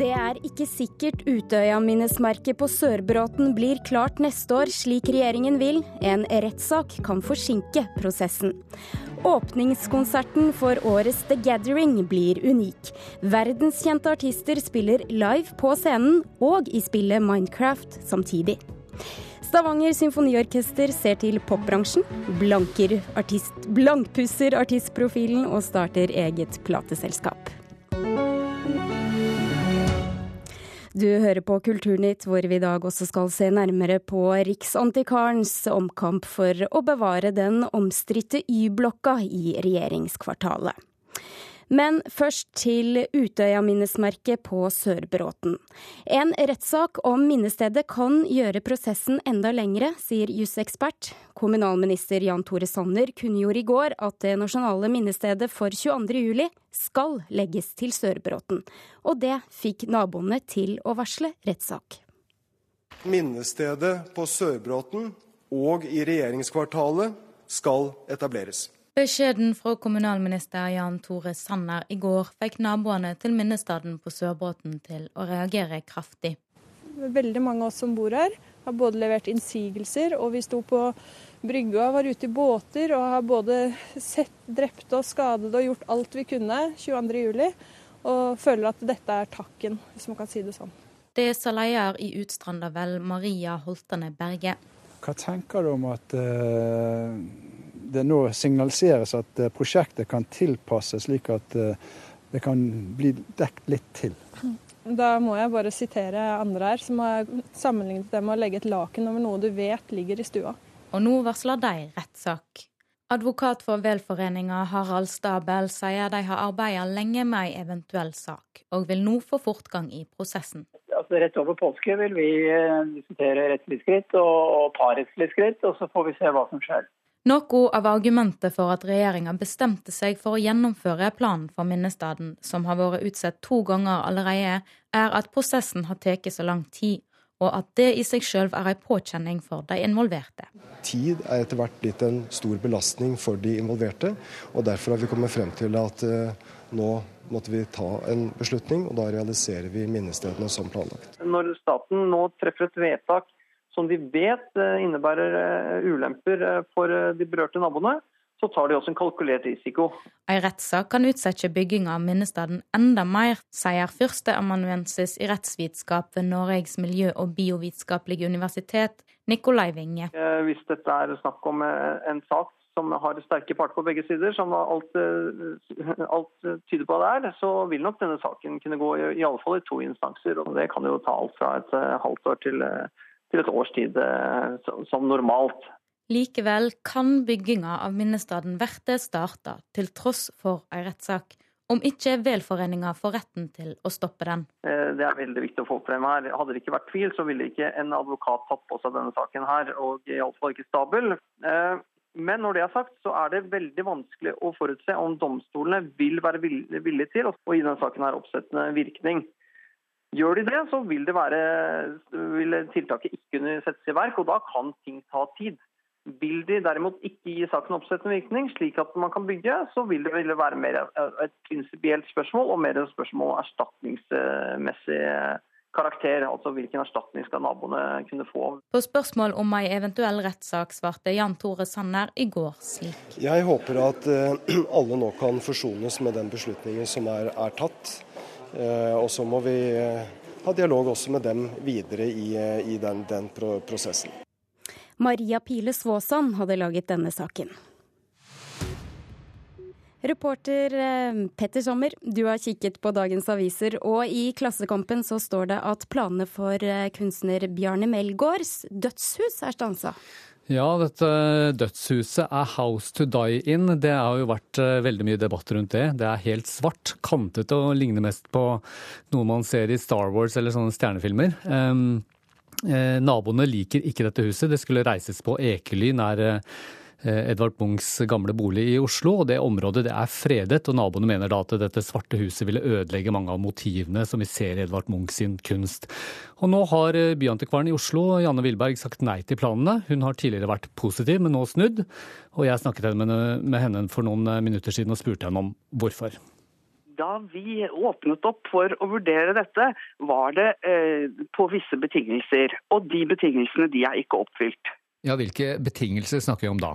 Det er ikke sikkert Utøya-minnesmerket på Sørbråten blir klart neste år slik regjeringen vil. En rettssak kan forsinke prosessen. Åpningskonserten for årets The Gathering blir unik. Verdenskjente artister spiller live på scenen og i spillet Minecraft samtidig. Stavanger symfoniorkester ser til popbransjen, artist, blankpusser artistprofilen og starter eget plateselskap. Du hører på Kulturnytt, hvor vi i dag også skal se nærmere på Riksantikvarens omkamp for å bevare den omstridte Y-blokka i regjeringskvartalet. Men først til Utøya-minnesmerket på Sørbråten. En rettssak om minnestedet kan gjøre prosessen enda lengre, sier jusekspert. Kommunalminister Jan Tore Sanner kunngjorde i går at det nasjonale minnestedet for 22.07 skal legges til Sørbråten. Og det fikk naboene til å varsle rettssak. Minnestedet på Sørbråten og i regjeringskvartalet skal etableres. Beskjeden fra kommunalminister Jan Tore Sanner i går fikk naboene til minnestaden på Sørbråten til å reagere kraftig. Veldig mange av oss som bor her, har både levert innsigelser, og vi sto på brygga, var ute i båter og har både sett drepte og skadede og gjort alt vi kunne 22.07. Og føler at dette er takken, hvis man kan si det sånn. Det sa leder i Utstrandavel, Maria Holtane Berge. Hva tenker du om at uh det nå signaliseres at eh, prosjektet kan tilpasses slik at eh, det kan bli dekt litt til. Da må jeg bare sitere andre her, som har sammenlignet det med å legge et laken over noe du vet ligger i stua. Og nå varsler de rettssak. Advokat for velforeninga Harald Stabel sier de har arbeidet lenge med ei eventuell sak, og vil nå få fortgang i prosessen. Altså, rett over påske vil vi eh, diskutere rettslige skritt og, og parettslige skritt, og så får vi se hva som skjer. Noe av argumentet for at regjeringa bestemte seg for å gjennomføre planen for minnestaden, som har vært utsatt to ganger allerede, er at prosessen har tatt så lang tid, og at det i seg selv er en påkjenning for de involverte. Tid er etter hvert blitt en stor belastning for de involverte, og derfor har vi kommet frem til at uh, nå måtte vi ta en beslutning, og da realiserer vi minnestedene som planlagt. Når staten nå treffer et vedtak som de vet eh, innebærer eh, ulemper eh, for de berørte naboene, så tar de også en kalkulert risiko. En rettssak kan utsette bygginga av minnestaden enda mer, sier førsteamanuensis i rettsvitenskap ved Norges miljø- og biovitenskapelige universitet, Nikolai Winge. Hvis dette er snakk om en sak som har sterke parter på begge sider, som alt, alt, tyder på det er, så vil nok denne saken kunne gå i, i alle fall i to instanser. og Det kan jo ta alt fra et halvt år til til et års tid eh, som normalt. Likevel kan bygginga av minnestaden bli starta, til tross for ei rettssak, om ikke velforeninga får retten til å stoppe den. Eh, det er veldig viktig å få frem her. Hadde det ikke vært tvil, så ville ikke en advokat tatt på seg denne saken her, og iallfall ikke Stabel. Eh, men når det er sagt, så er det veldig vanskelig å forutse om domstolene vil være villige til å gi denne saken her oppsettende virkning. Gjør de det, så vil, det være, vil tiltaket ikke kunne settes i verk, og da kan ting ta tid. Vil de derimot ikke gi saken oppsettende virkning, slik at man kan bygge, så vil det, vil det være mer et prinsipielt spørsmål og mer et spørsmål erstatningsmessig karakter. Altså hvilken erstatning skal naboene kunne få. På spørsmål om ei eventuell rettssak svarte Jan Tore Sanner i går slik. Jeg håper at eh, alle nå kan forsones med den beslutningen som er, er tatt. Eh, og så må vi eh, ha dialog også med dem videre i, eh, i den, den prosessen. Maria Pile Svåsand hadde laget denne saken. Reporter Petter Sommer, du har kikket på dagens aviser, og i Klassekampen så står det at planene for kunstner Bjarne Melgaards dødshus er stansa. Ja, dette dødshuset er House to Die In. Det har jo vært eh, veldig mye debatt rundt det. Det er helt svart, kantet og ligner mest på noe man ser i Star Wars eller sånne stjernefilmer. Um, eh, naboene liker ikke dette huset. Det skulle reises på Ekely nær Eh, Edvard Munchs gamle bolig i Oslo. og Det området det er fredet, og naboene mener da at dette svarte huset ville ødelegge mange av motivene som vi ser i Edvard Munch sin kunst. Og Nå har eh, byantikvaren i Oslo, Janne Wilberg, sagt nei til planene. Hun har tidligere vært positiv, men nå snudd. Og jeg snakket med henne for noen minutter siden og spurte henne om hvorfor. Da vi åpnet opp for å vurdere dette, var det eh, på visse betingelser. Og de betingelsene de er ikke oppfylt. Ja, Hvilke betingelser snakker vi om da?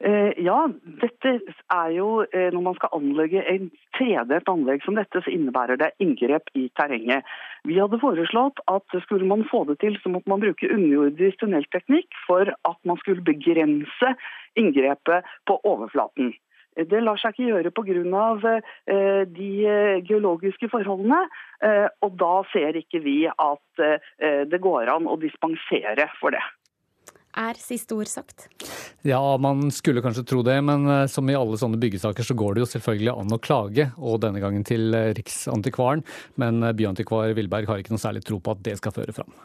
Eh, ja, dette er jo eh, Når man skal anlegge en tredelt anlegg som dette, så innebærer det inngrep i terrenget. Vi hadde foreslått at skulle man få det til, så måtte man bruke underjordisk tunnelteknikk for at man skulle begrense inngrepet på overflaten. Det lar seg ikke gjøre pga. Eh, de eh, geologiske forholdene. Eh, og da ser ikke vi at det går an å dispensere for det. Er siste ord sagt? Ja, man skulle kanskje tro det, men som i alle sånne byggesaker så går det jo selvfølgelig an å klage, og denne gangen til Riksantikvaren. Men byantikvar Vilberg har ikke noe særlig tro på at det skal føre fram.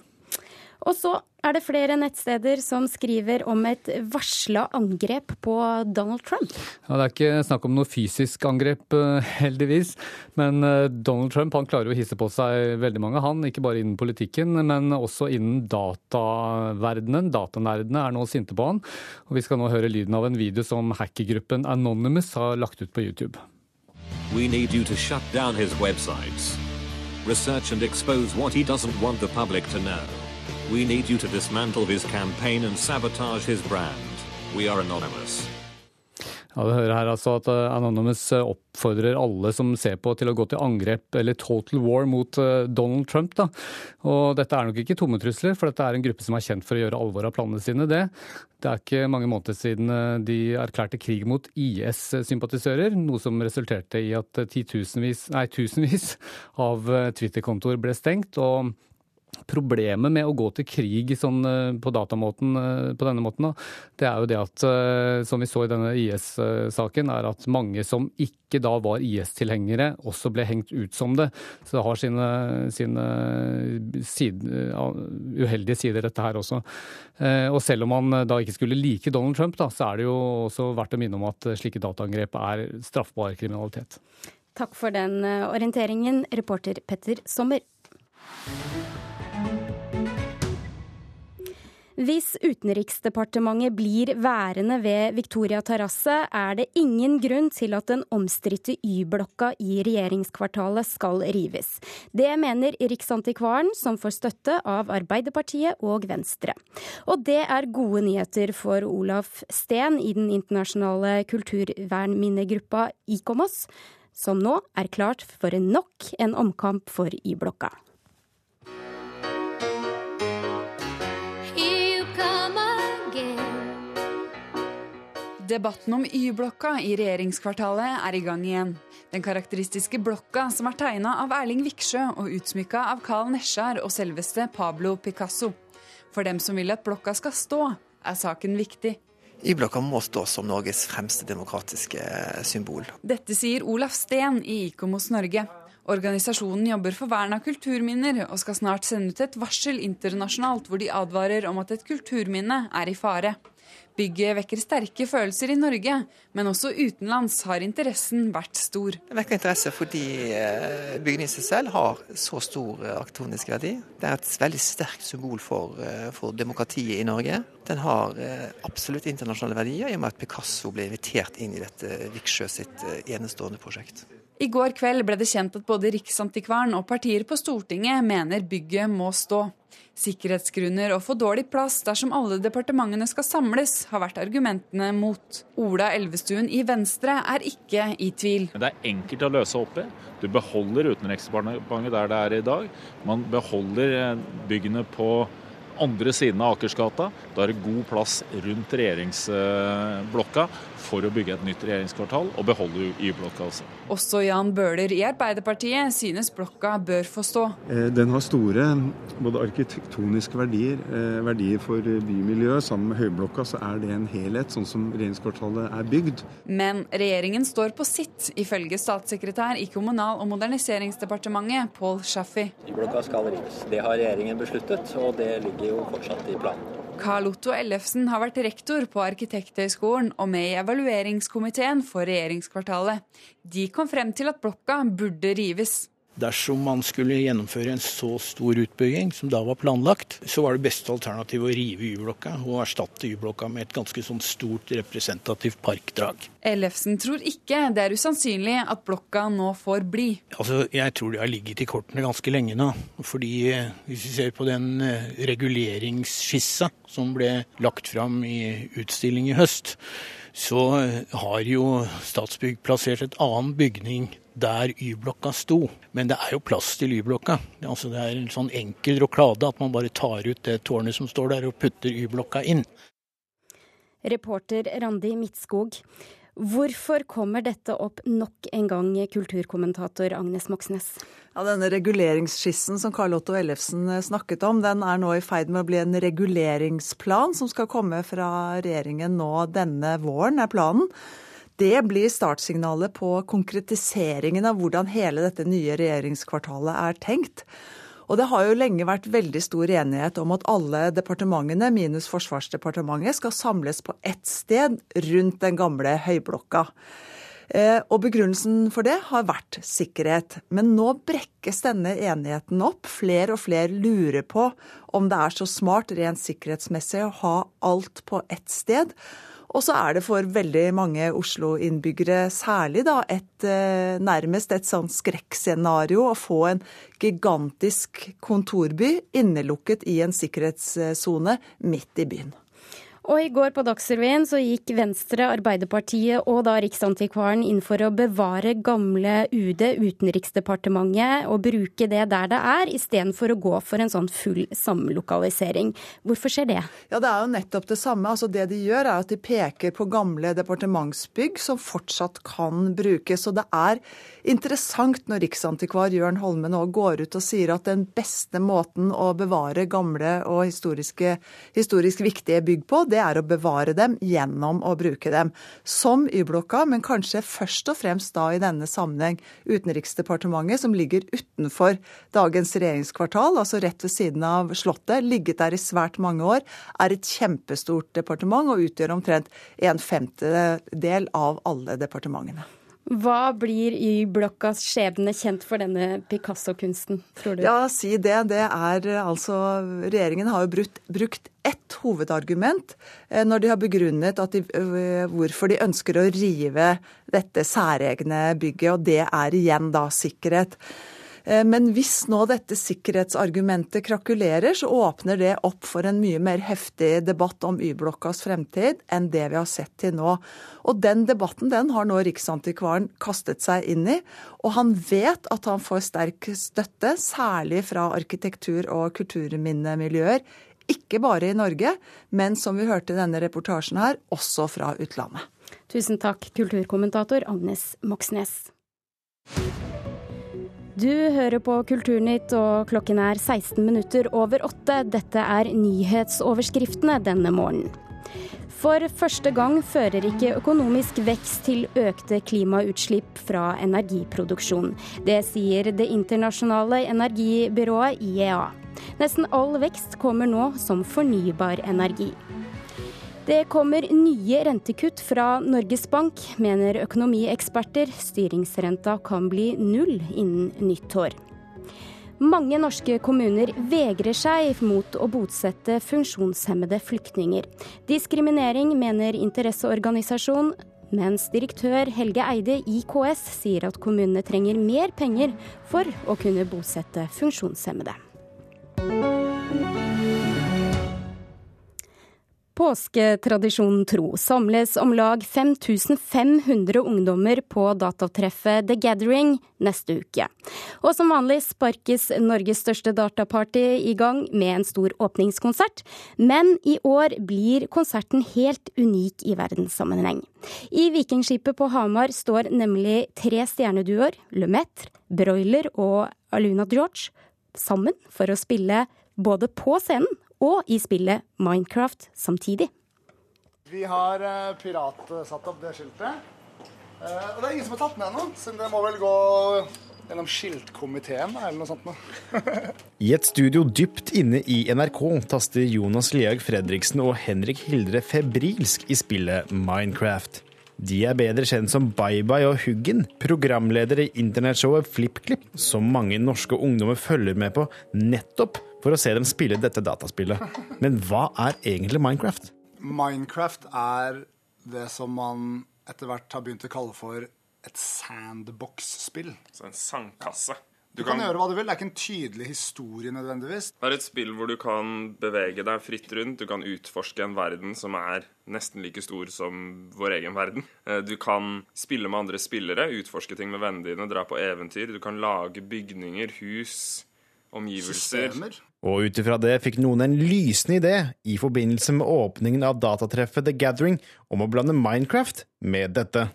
Og så er det flere nettsteder som skriver om et varsla angrep på Donald Trump. Ja, det er ikke snakk om noe fysisk angrep, eh, heldigvis. Men eh, Donald Trump han klarer å hisse på seg veldig mange, han. Ikke bare innen politikken, men også innen dataverdenen. Datanerdene er nå sinte på han. Og vi skal nå høre lyden av en video som hackergruppen Anonymous har lagt ut på YouTube. We need you to shut down his websites. Research and expose what he doesn't want the public to know. We need you to dismantle his campaign and sabotage his brand. We are anonymous. Ja, Du hører her altså at eh, Anonymous eh, oppfordrer alle som ser på til å gå til angrep eller total war mot eh, Donald Trump. Da. Og dette er nok ikke tomme trusler, for dette er en gruppe som er kjent for å gjøre alvor av planene sine. Det. det er ikke mange måneder siden de erklærte krig mot IS-sympatisører, noe som resulterte i at tusenvis, nei, tusenvis av Twitter-kontoer ble stengt. og Problemet med å gå til krig sånn, eh, på datamåten eh, på denne måten, det er jo det at, eh, som vi så i denne IS-saken, er at mange som ikke da var IS-tilhengere, også ble hengt ut som det. Så det har sine, sine side, uheldige sider, dette her også. Og selv om man da ikke skulle like Donald Trump, da, så er det jo også verdt å minne om at slike dataangrep er straffbar kriminalitet. Takk for den orienteringen, reporter Petter Sommer. Hvis Utenriksdepartementet blir værende ved Victoria terrasse, er det ingen grunn til at den omstridte Y-blokka i regjeringskvartalet skal rives. Det mener Riksantikvaren, som får støtte av Arbeiderpartiet og Venstre. Og det er gode nyheter for Olaf Steen i den internasjonale kulturvernminnegruppa IKOMOS, som nå er klart for nok en omkamp for Y-blokka. Debatten om Y-blokka i regjeringskvartalet er i gang igjen. Den karakteristiske blokka som er tegna av Erling Viksjø og utsmykka av Carl Nesjar og selveste Pablo Picasso. For dem som vil at blokka skal stå, er saken viktig. Y-blokka må stå som Norges fremste demokratiske symbol. Dette sier Olaf Steen i IKOMOS Norge. Organisasjonen jobber for vern av kulturminner og skal snart sende ut et varsel internasjonalt hvor de advarer om at et kulturminne er i fare. Bygget vekker sterke følelser i Norge, men også utenlands har interessen vært stor. Det vekker interesse fordi bygget bygningen i seg selv har så stor eh, arkitektonisk verdi. Det er et veldig sterkt symbol for, eh, for demokratiet i Norge. Den har absolutt internasjonale verdier i og med at Picasso ble invitert inn i dette Viksjø sitt enestående prosjekt. I går kveld ble det kjent at både Riksantikvaren og partier på Stortinget mener bygget må stå. Sikkerhetsgrunner og for dårlig plass dersom alle departementene skal samles, har vært argumentene mot. Ola Elvestuen i Venstre er ikke i tvil. Det er enkelt å løse opp i. Du beholder Utenriksdepartementet der det er i dag. Man beholder eh, byggene på andre siden av Akersgata. Da er det god plass rundt regjeringsblokka for å bygge et nytt regjeringskvartal og beholde Y-blokka også. Også Jan Bøhler i Arbeiderpartiet synes blokka bør få stå. Eh, den har store både arkitektoniske verdier, eh, verdier for bymiljøet. Sammen med Høyblokka så er det en helhet, sånn som regjeringskvartalet er bygd. Men regjeringen står på sitt, ifølge statssekretær i Kommunal- og moderniseringsdepartementet, Pål Shaffi. Y-blokka skal rives. Det har regjeringen besluttet, og det ligger jo fortsatt i planen. Karl Otto Ellefsen har vært rektor på Arkitekthøgskolen og med i evalueringskomiteen for regjeringskvartalet. De kom frem til at blokka burde rives. dersom man skulle gjennomføre en så stor utbygging som da var planlagt, så var det beste alternativet å rive Y-blokka og erstatte Y-blokka med et ganske sånn stort representativt parkdrag. Ellefsen tror ikke det er usannsynlig at blokka nå får bli. Altså, Jeg tror det har ligget i kortene ganske lenge nå. fordi eh, hvis vi ser på den eh, reguleringsskissa som ble lagt fram i utstilling i høst, så har jo Statsbygg plassert et annen bygning der Y-blokka sto. Men det er jo plass til Y-blokka. Altså det er en sånn enkel roklade at man bare tar ut det tårnet som står der og putter Y-blokka inn. Reporter Randi Midtskog. Hvorfor kommer dette opp nok en gang, kulturkommentator Agnes Moxnes? Ja, denne reguleringsskissen som Karl Otto Ellefsen eh, snakket om, den er nå i ferd med å bli en reguleringsplan som skal komme fra regjeringen nå denne våren, er planen. Det blir startsignalet på konkretiseringen av hvordan hele dette nye regjeringskvartalet er tenkt. Og det har jo lenge vært veldig stor enighet om at alle departementene, minus Forsvarsdepartementet, skal samles på ett sted rundt den gamle høyblokka. Eh, og begrunnelsen for det har vært sikkerhet. Men nå brekkes denne enigheten opp. Flere og flere lurer på om det er så smart rent sikkerhetsmessig å ha alt på ett sted. Og så er det for veldig mange Oslo-innbyggere særlig da, et, eh, nærmest et sånn skrekkscenario å få en gigantisk kontorby innelukket i en sikkerhetssone midt i byen. Og i går på Dagsrevyen så gikk Venstre, Arbeiderpartiet og da Riksantikvaren inn for å bevare gamle UD, Utenriksdepartementet, og bruke det der det er, istedenfor å gå for en sånn full samlokalisering. Hvorfor skjer det? Ja, Det er jo nettopp det samme. Altså Det de gjør, er at de peker på gamle departementsbygg som fortsatt kan brukes. Og det er interessant når riksantikvar Jørn Holme nå går ut og sier at den beste måten å bevare gamle og historisk viktige bygg på, det er å bevare dem gjennom å bruke dem. Som Y-blokka, men kanskje først og fremst da i denne sammenheng Utenriksdepartementet, som ligger utenfor dagens regjeringskvartal, altså rett ved siden av Slottet, ligget der i svært mange år, er et kjempestort departement og utgjør omtrent en femtedel av alle departementene. Hva blir Y-blokkas skjebne kjent for denne Picasso-kunsten, tror du? Ja, si det. Det er altså Regjeringen har jo brukt, brukt ett hovedargument eh, når de har begrunnet de, eh, hvorfor de ønsker å rive dette særegne bygget, og det er igjen da sikkerhet. Eh, men hvis nå dette sikkerhetsargumentet krakulerer, så åpner det opp for en mye mer heftig debatt om Y-blokkas fremtid enn det vi har sett til nå. Og den debatten den har nå Riksantikvaren kastet seg inn i. Og han vet at han får sterk støtte, særlig fra arkitektur- og kulturminnemiljøer. Ikke bare i Norge, men som vi hørte i denne reportasjen her, også fra utlandet. Tusen takk, kulturkommentator Agnes Moxnes. Du hører på Kulturnytt, og klokken er 16 minutter over åtte. Dette er nyhetsoverskriftene denne morgenen. For første gang fører ikke økonomisk vekst til økte klimautslipp fra energiproduksjon. Det sier det internasjonale energibyrået IEA. Nesten all vekst kommer nå som fornybar energi. Det kommer nye rentekutt fra Norges Bank, mener økonomieksperter. Styringsrenta kan bli null innen nyttår. Mange norske kommuner vegrer seg mot å botsette funksjonshemmede flyktninger. Diskriminering, mener interesseorganisasjon, mens direktør Helge Eide i KS sier at kommunene trenger mer penger for å kunne bosette funksjonshemmede. Påsketradisjonen tro samles om lag 5500 ungdommer på datatreffet The Gathering neste uke. Og som vanlig sparkes Norges største dataparty i gang med en stor åpningskonsert, men i år blir konserten helt unik i verdenssammenheng. I Vikingskipet på Hamar står nemlig tre stjerneduoer, Lemaitre, Broiler og Aluna George, sammen for å spille både på scenen og i spillet Minecraft samtidig. Vi har uh, pirat satt opp det skiltet. Uh, og det er ingen som har tatt den ennå, så det må vel gå gjennom skiltkomiteen eller noe sånt noe. I et studio dypt inne i NRK taster Jonas Leag Fredriksen og Henrik Hildre febrilsk i spillet Minecraft. De er bedre kjent som Bye Bye og Huggen, programledere i internettshowet FlippKlipp, som mange norske ungdommer følger med på nettopp for å se dem spille dette dataspillet. Men hva er egentlig Minecraft? Minecraft er det som man etter hvert har begynt å kalle for et sandbox-spill. Så en sandkasse. Du, kan, gjøre hva du vil. Det er ikke en tydelig historie nødvendigvis. Det er et spill hvor du kan bevege deg fritt rundt. Du kan utforske en verden som er nesten like stor som vår egen verden. Eh, du kan spille med andre spillere, utforske ting med vennene dine, dra på eventyr. Du kan lage bygninger, hus, omgivelser. Systemer. Og ut ifra det fikk noen en lysende idé i forbindelse med åpningen av datatreffet The Gathering om å blande Minecraft med dette.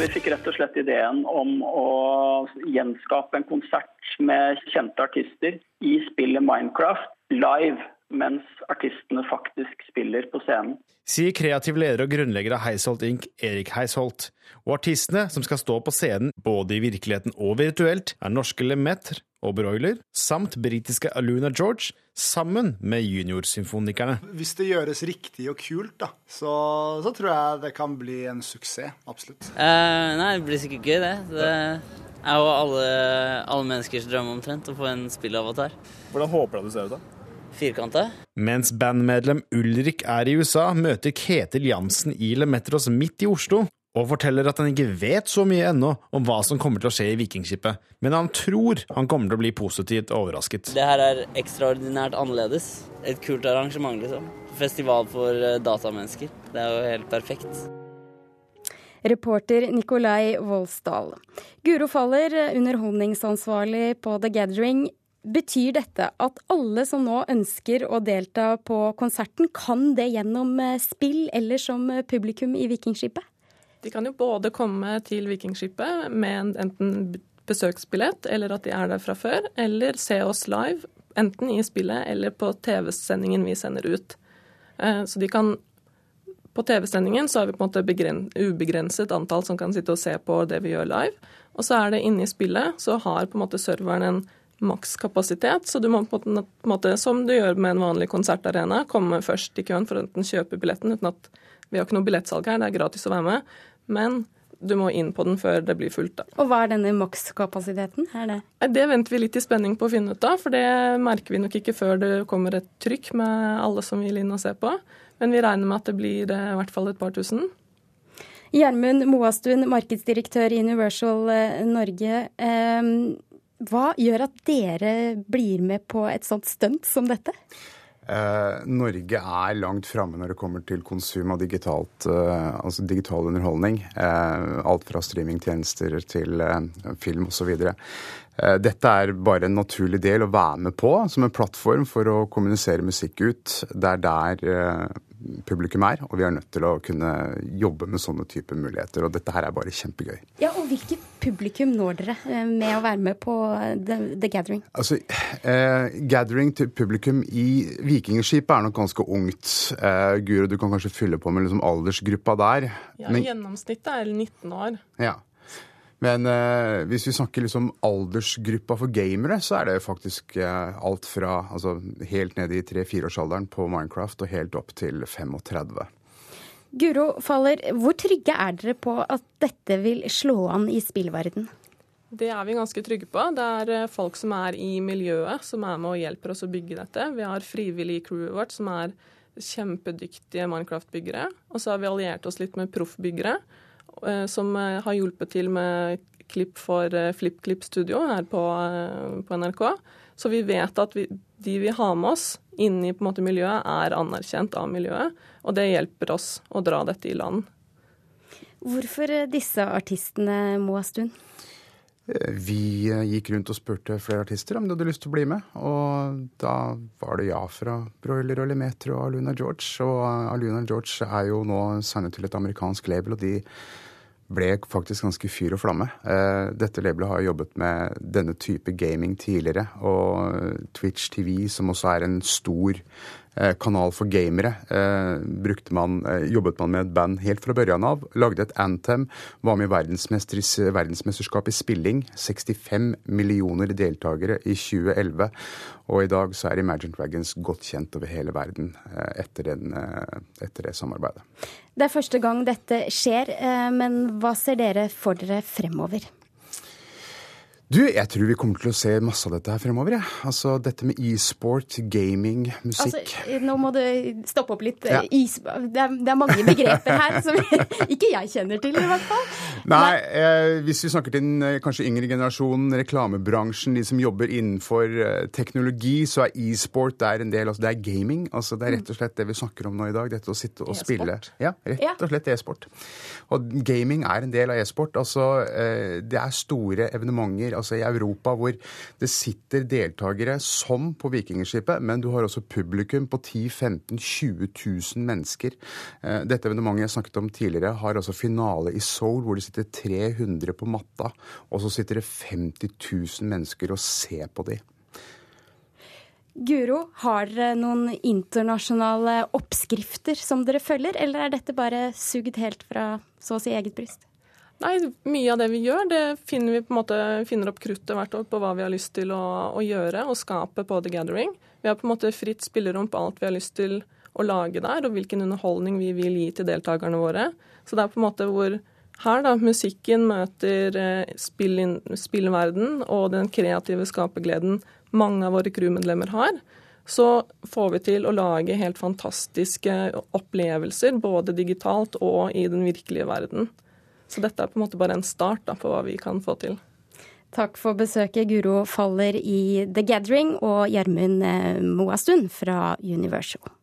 Vi fikk rett og slett ideen om å gjenskape en konsert med kjente artister i spillet Minecraft live, mens artistene faktisk spiller på scenen. Sier kreativ leder og grunnlegger av Heisholt Inc., Erik Heisholt. Og artistene som skal stå på scenen både i virkeligheten og virtuelt, er norske Lemaitre og Broiler, samt britiske Aluna George, sammen med juniorsymfonikerne. Hvis det gjøres riktig og kult, da, så, så tror jeg det kan bli en suksess. Absolutt. Uh, nei, det blir sikkert gøy, det. Det er jo alle, alle menneskers drøm omtrent å få en spillavatar. Hvordan håper du at det ser ut, da? Firkanta. Mens bandmedlem Ulrik er i USA, møter Ketil Jansen i Lemetros midt i Oslo og forteller at han ikke vet så mye ennå om hva som kommer til å skje i Vikingskipet, men han tror han kommer til å bli positivt overrasket. Det her er ekstraordinært annerledes. Et kult arrangement, liksom. Festival for eh, datamennesker. Det er jo helt perfekt. Reporter Nikolai Volsdal. Guro Faller, underholdningsansvarlig på The Gathering. Betyr dette at alle som nå ønsker å delta på konserten, kan det gjennom eh, spill eller som eh, publikum i Vikingskipet? De kan jo både komme til Vikingskipet med enten besøksbillett, eller at de er der fra før, eller se oss live, enten i spillet eller på TV-sendingen vi sender ut. Eh, så de kan På TV-sendingen så har vi på en måte ubegrenset antall som kan sitte og se på det vi gjør live. Og så er det inne i spillet, så har på en måte serveren en makskapasitet. Så du må på en måte, som du gjør med en vanlig konsertarena, komme først i køen for å enten kjøpe billetten uten at Vi har ikke noe billettsalg her, det er gratis å være med. Men du må inn på den før det blir fullt. Da. Og hva er denne makskapasiteten? Det? det venter vi litt i spenning på å finne ut av, for det merker vi nok ikke før det kommer et trykk med alle som vil inn og se på. Men vi regner med at det blir eh, i hvert fall et par tusen. Gjermund Moastuen, markedsdirektør i Universal eh, Norge. Hva gjør at dere blir med på et sånt stunt som dette? Eh, Norge er langt framme når det kommer til konsum av digitalt, eh, altså digital underholdning. Eh, alt fra streamingtjenester til eh, film osv. Eh, dette er bare en naturlig del å være med på som en plattform for å kommunisere musikk ut. Det er der eh, publikum er, og vi er nødt til å kunne jobbe med sånne typer muligheter. Og dette her er bare kjempegøy. Ja, og hvilket publikum når dere eh, med å være med på The, the Gathering? Altså, eh, Gathering til publikum i Vikingskipet er nok ganske ungt. Eh, Guro, du kan kanskje fylle på med liksom aldersgruppa der. Ja, Men, Gjennomsnittet er 19 år. Ja. Men eh, hvis vi snakker liksom aldersgruppa for gamere, så er det faktisk eh, alt fra altså, helt ned i tre-fireårsalderen på Minecraft og helt opp til 35. Guro Faller, hvor trygge er dere på at dette vil slå an i spillverden? Det er vi ganske trygge på. Det er eh, folk som er i miljøet som er med og hjelper oss å bygge dette. Vi har frivillig crewet vårt som er kjempedyktige Minecraft-byggere. Og så har vi alliert oss litt med proffbyggere som eh, har hjulpet til med klipp for eh, FlippKlipp Studio her på, på, NRK. Så vi vet at vi, de vi har med oss inni på en måte, miljøet, er anerkjent av miljøet. Og det hjelper oss å dra dette i land. Hvorfor disse artistene, Moa Stund? Vi gikk rundt og spurte flere artister om de hadde lyst til å bli med. Og da var det ja fra Broiler og Lemetre og Aluna George. Og Aluna George er jo nå signet til et amerikansk label, og de ble faktisk ganske fyr og flamme. Eh, dette labelet har jobbet med denne type gaming tidligere. Og Twitch TV, som også er en stor Eh, kanal for gamere. Eh, man, eh, jobbet man med et band helt fra børjan av. Lagde et anthem. Var med i verdensmesterskap i spilling. 65 millioner deltakere i 2011. Og i dag så er Imagine Dragons godt kjent over hele verden etter, den, etter det samarbeidet. Det er første gang dette skjer, men hva ser dere for dere fremover? Du, jeg tror vi kommer til å se masse av dette her fremover. Ja. Altså dette med e-sport, gaming, musikk. Altså, nå må du stoppe opp litt. Ja. Det, er, det, er, mange begreper her som ikke jeg kjenner til, i hvert fall. Nei, eh, hvis vi snakker til den eh, kanskje yngre generasjonen, reklamebransjen, de som jobber innenfor eh, teknologi, så er e-sport en del. Altså det er gaming. Altså det er rett og slett det vi snakker om nå i dag. Dette å sitte og spille. Ja, rett og slett e-sport. Og gaming er en del av e-sport. Altså eh, det er store evenementer altså i Europa hvor det sitter deltakere som på Vikingskipet, men du har også publikum på 10 15 20 000 mennesker. Eh, dette evenementet jeg snakket om tidligere, har altså finale i Seoul, hvor det sitter 300 på matta, og så sitter det 50 000 mennesker og ser på de. Guro, har dere noen internasjonale oppskrifter som dere følger, eller er dette bare sugd helt fra så å si eget bryst? Nei, mye av det vi gjør, det finner vi på en måte, finner opp kruttet hvert år på hva vi har lyst til å, å, gjøre og skape på The Gathering. Vi har på en måte fritt spillerom på alt vi har lyst til å lage der, og hvilken underholdning vi vil gi til deltakerne våre. Så det er på en måte hvor her da, musikken møter eh, spill, spillverden og den kreative skapergleden mange av våre crewmedlemmer har så får vi til å lage helt fantastiske opplevelser, både digitalt og i den virkelige verden. Så dette er på en måte bare en start da, på hva vi kan få til. Takk for besøket, Guro Faller i The Gathering og Gjermund Moastund Moastun fra Universal.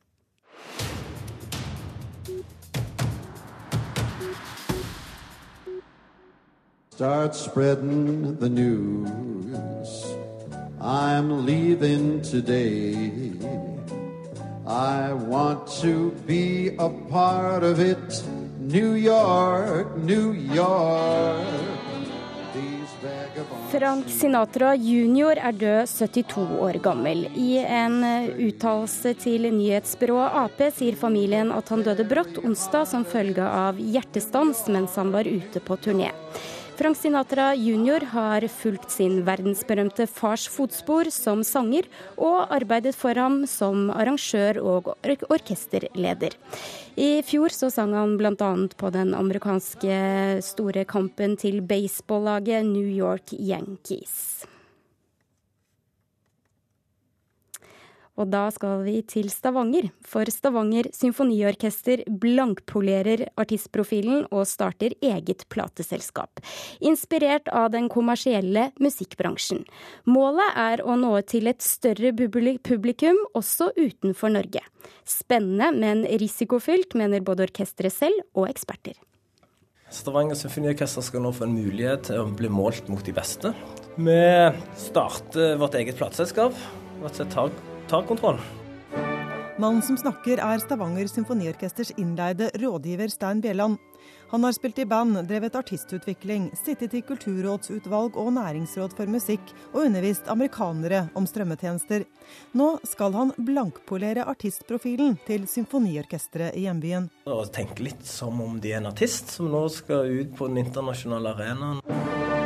Start spreading the news. I'm leaving today. I want to be a part of it. New York, New York. Frank Sinatra jr. er død 72 år gammel. I en uttalelse til nyhetsbyrået Ap sier familien at han døde brått onsdag som følge av hjertestans mens han var ute på turné. Frank Sinatra jr. har fulgt sin verdensberømte fars fotspor som sanger, og arbeidet for ham som arrangør og ork orkesterleder. I fjor så sang han bl.a. på den amerikanske store kampen til baseballaget New York Yankees. Og da skal vi til Stavanger, for Stavanger symfoniorkester blankpolerer artistprofilen og starter eget plateselskap. Inspirert av den kommersielle musikkbransjen. Målet er å nå til et større publikum også utenfor Norge. Spennende, men risikofylt, mener både orkesteret selv og eksperter. Stavanger symfoniorkester skal nå få en mulighet til å bli målt mot de beste. Vi starter vårt eget plateselskap. Rett og slett tar kontroll. Mannen som snakker er Stavanger Symfoniorkesters innleide rådgiver Stein Bjelland. Han har spilt i band, drevet artistutvikling, sittet i kulturrådsutvalg og næringsråd for musikk, og undervist amerikanere om strømmetjenester. Nå skal han blankpolere artistprofilen til symfoniorkesteret i hjembyen. Tenke litt som om de er en artist som nå skal ut på den internasjonale arenaen.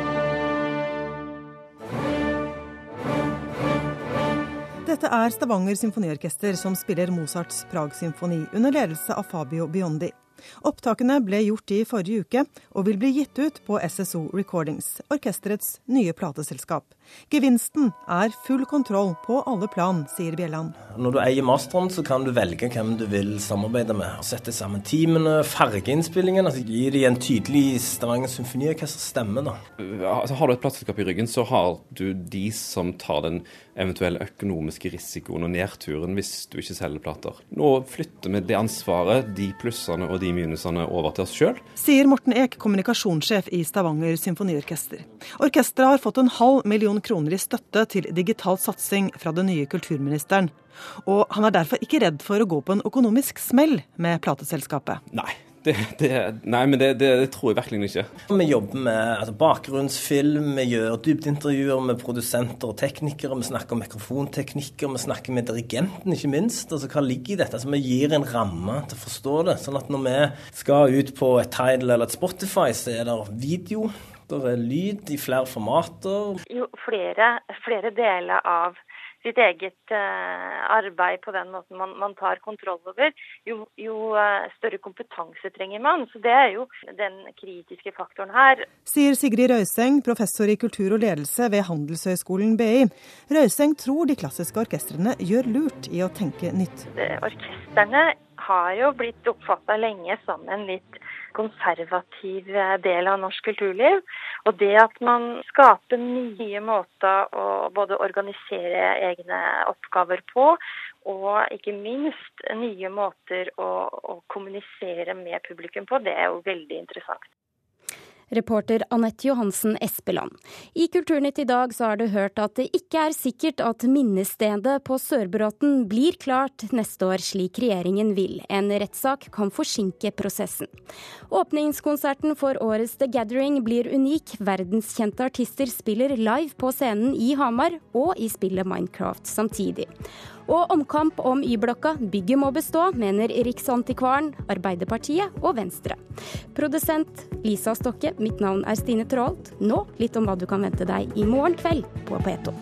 Dette er Stavanger symfoniorkester som spiller Mozarts Prag-symfoni under ledelse av Fabio Biondi. Opptakene ble gjort i forrige uke, og vil bli gitt ut på SSO Recordings, orkesterets nye plateselskap. Gevinsten er full kontroll på alle plan, sier Bjelland. Når du eier masteren, så kan du velge hvem du vil samarbeide med. Sette sammen teamene, fargeinnspillingen. Altså gi dem en tydelig Stavanger symfoniorkester-stemme. Altså, har du et plateselskap i ryggen, så har du de som tar den eventuelle økonomiske risikoen og nedturen hvis du ikke selger plater. Nå flytter vi det ansvaret, de plussene og de minusene over til oss sjøl. Sier Morten Eek, kommunikasjonssjef i Stavanger symfoniorkester. Orkesteret har fått en halv million kroner i støtte til digital satsing fra den nye kulturministeren. Og han er derfor ikke redd for å gå på en økonomisk smell med plateselskapet. Nei, Det, det, nei, men det, det, det, tror jeg virkelig ikke. Vi jobber med altså, bakgrunnsfilm, vi gjør dybdeintervjuer med produsenter og teknikere. Vi snakker om mikrofonteknikker, vi snakker med dirigenten, ikke minst. Altså, Hva ligger i dette? Altså, vi gir en ramme til å forstå det. Sånn at når vi skal ut på et Tidal eller et Spotify, så er det video. Det er lyd i flere formater. Jo flere, flere deler av sitt eget uh, arbeid på den måten man, man tar kontroll over, jo, jo uh, større kompetanse trenger man. Så Det er jo den kritiske faktoren her. Sier Sigrid Røyseng, professor i kultur og ledelse ved Handelshøyskolen BI. Røyseng tror de klassiske orkestrene gjør lurt i å tenke nytt. Orkestrene har jo blitt oppfatta lenge som en litt konservativ del av norsk kulturliv. Og det at man skaper nye måter å både organisere egne oppgaver på, og ikke minst nye måter å, å kommunisere med publikum på, det er jo veldig interessant. Reporter Anette Johansen Espeland. I Kulturnytt i dag så har du hørt at det ikke er sikkert at minnestedet på Sørbråten blir klart neste år slik regjeringen vil. En rettssak kan forsinke prosessen. Åpningskonserten for årets The Gathering blir unik. Verdenskjente artister spiller live på scenen i Hamar og i spillet Minecraft samtidig. Og omkamp om Y-blokka. Bygget må bestå, mener Riksantikvaren, Arbeiderpartiet og Venstre. Produsent Lisa Stokke, mitt navn er Stine Traalt. Nå litt om hva du kan vente deg i morgen kveld på P2.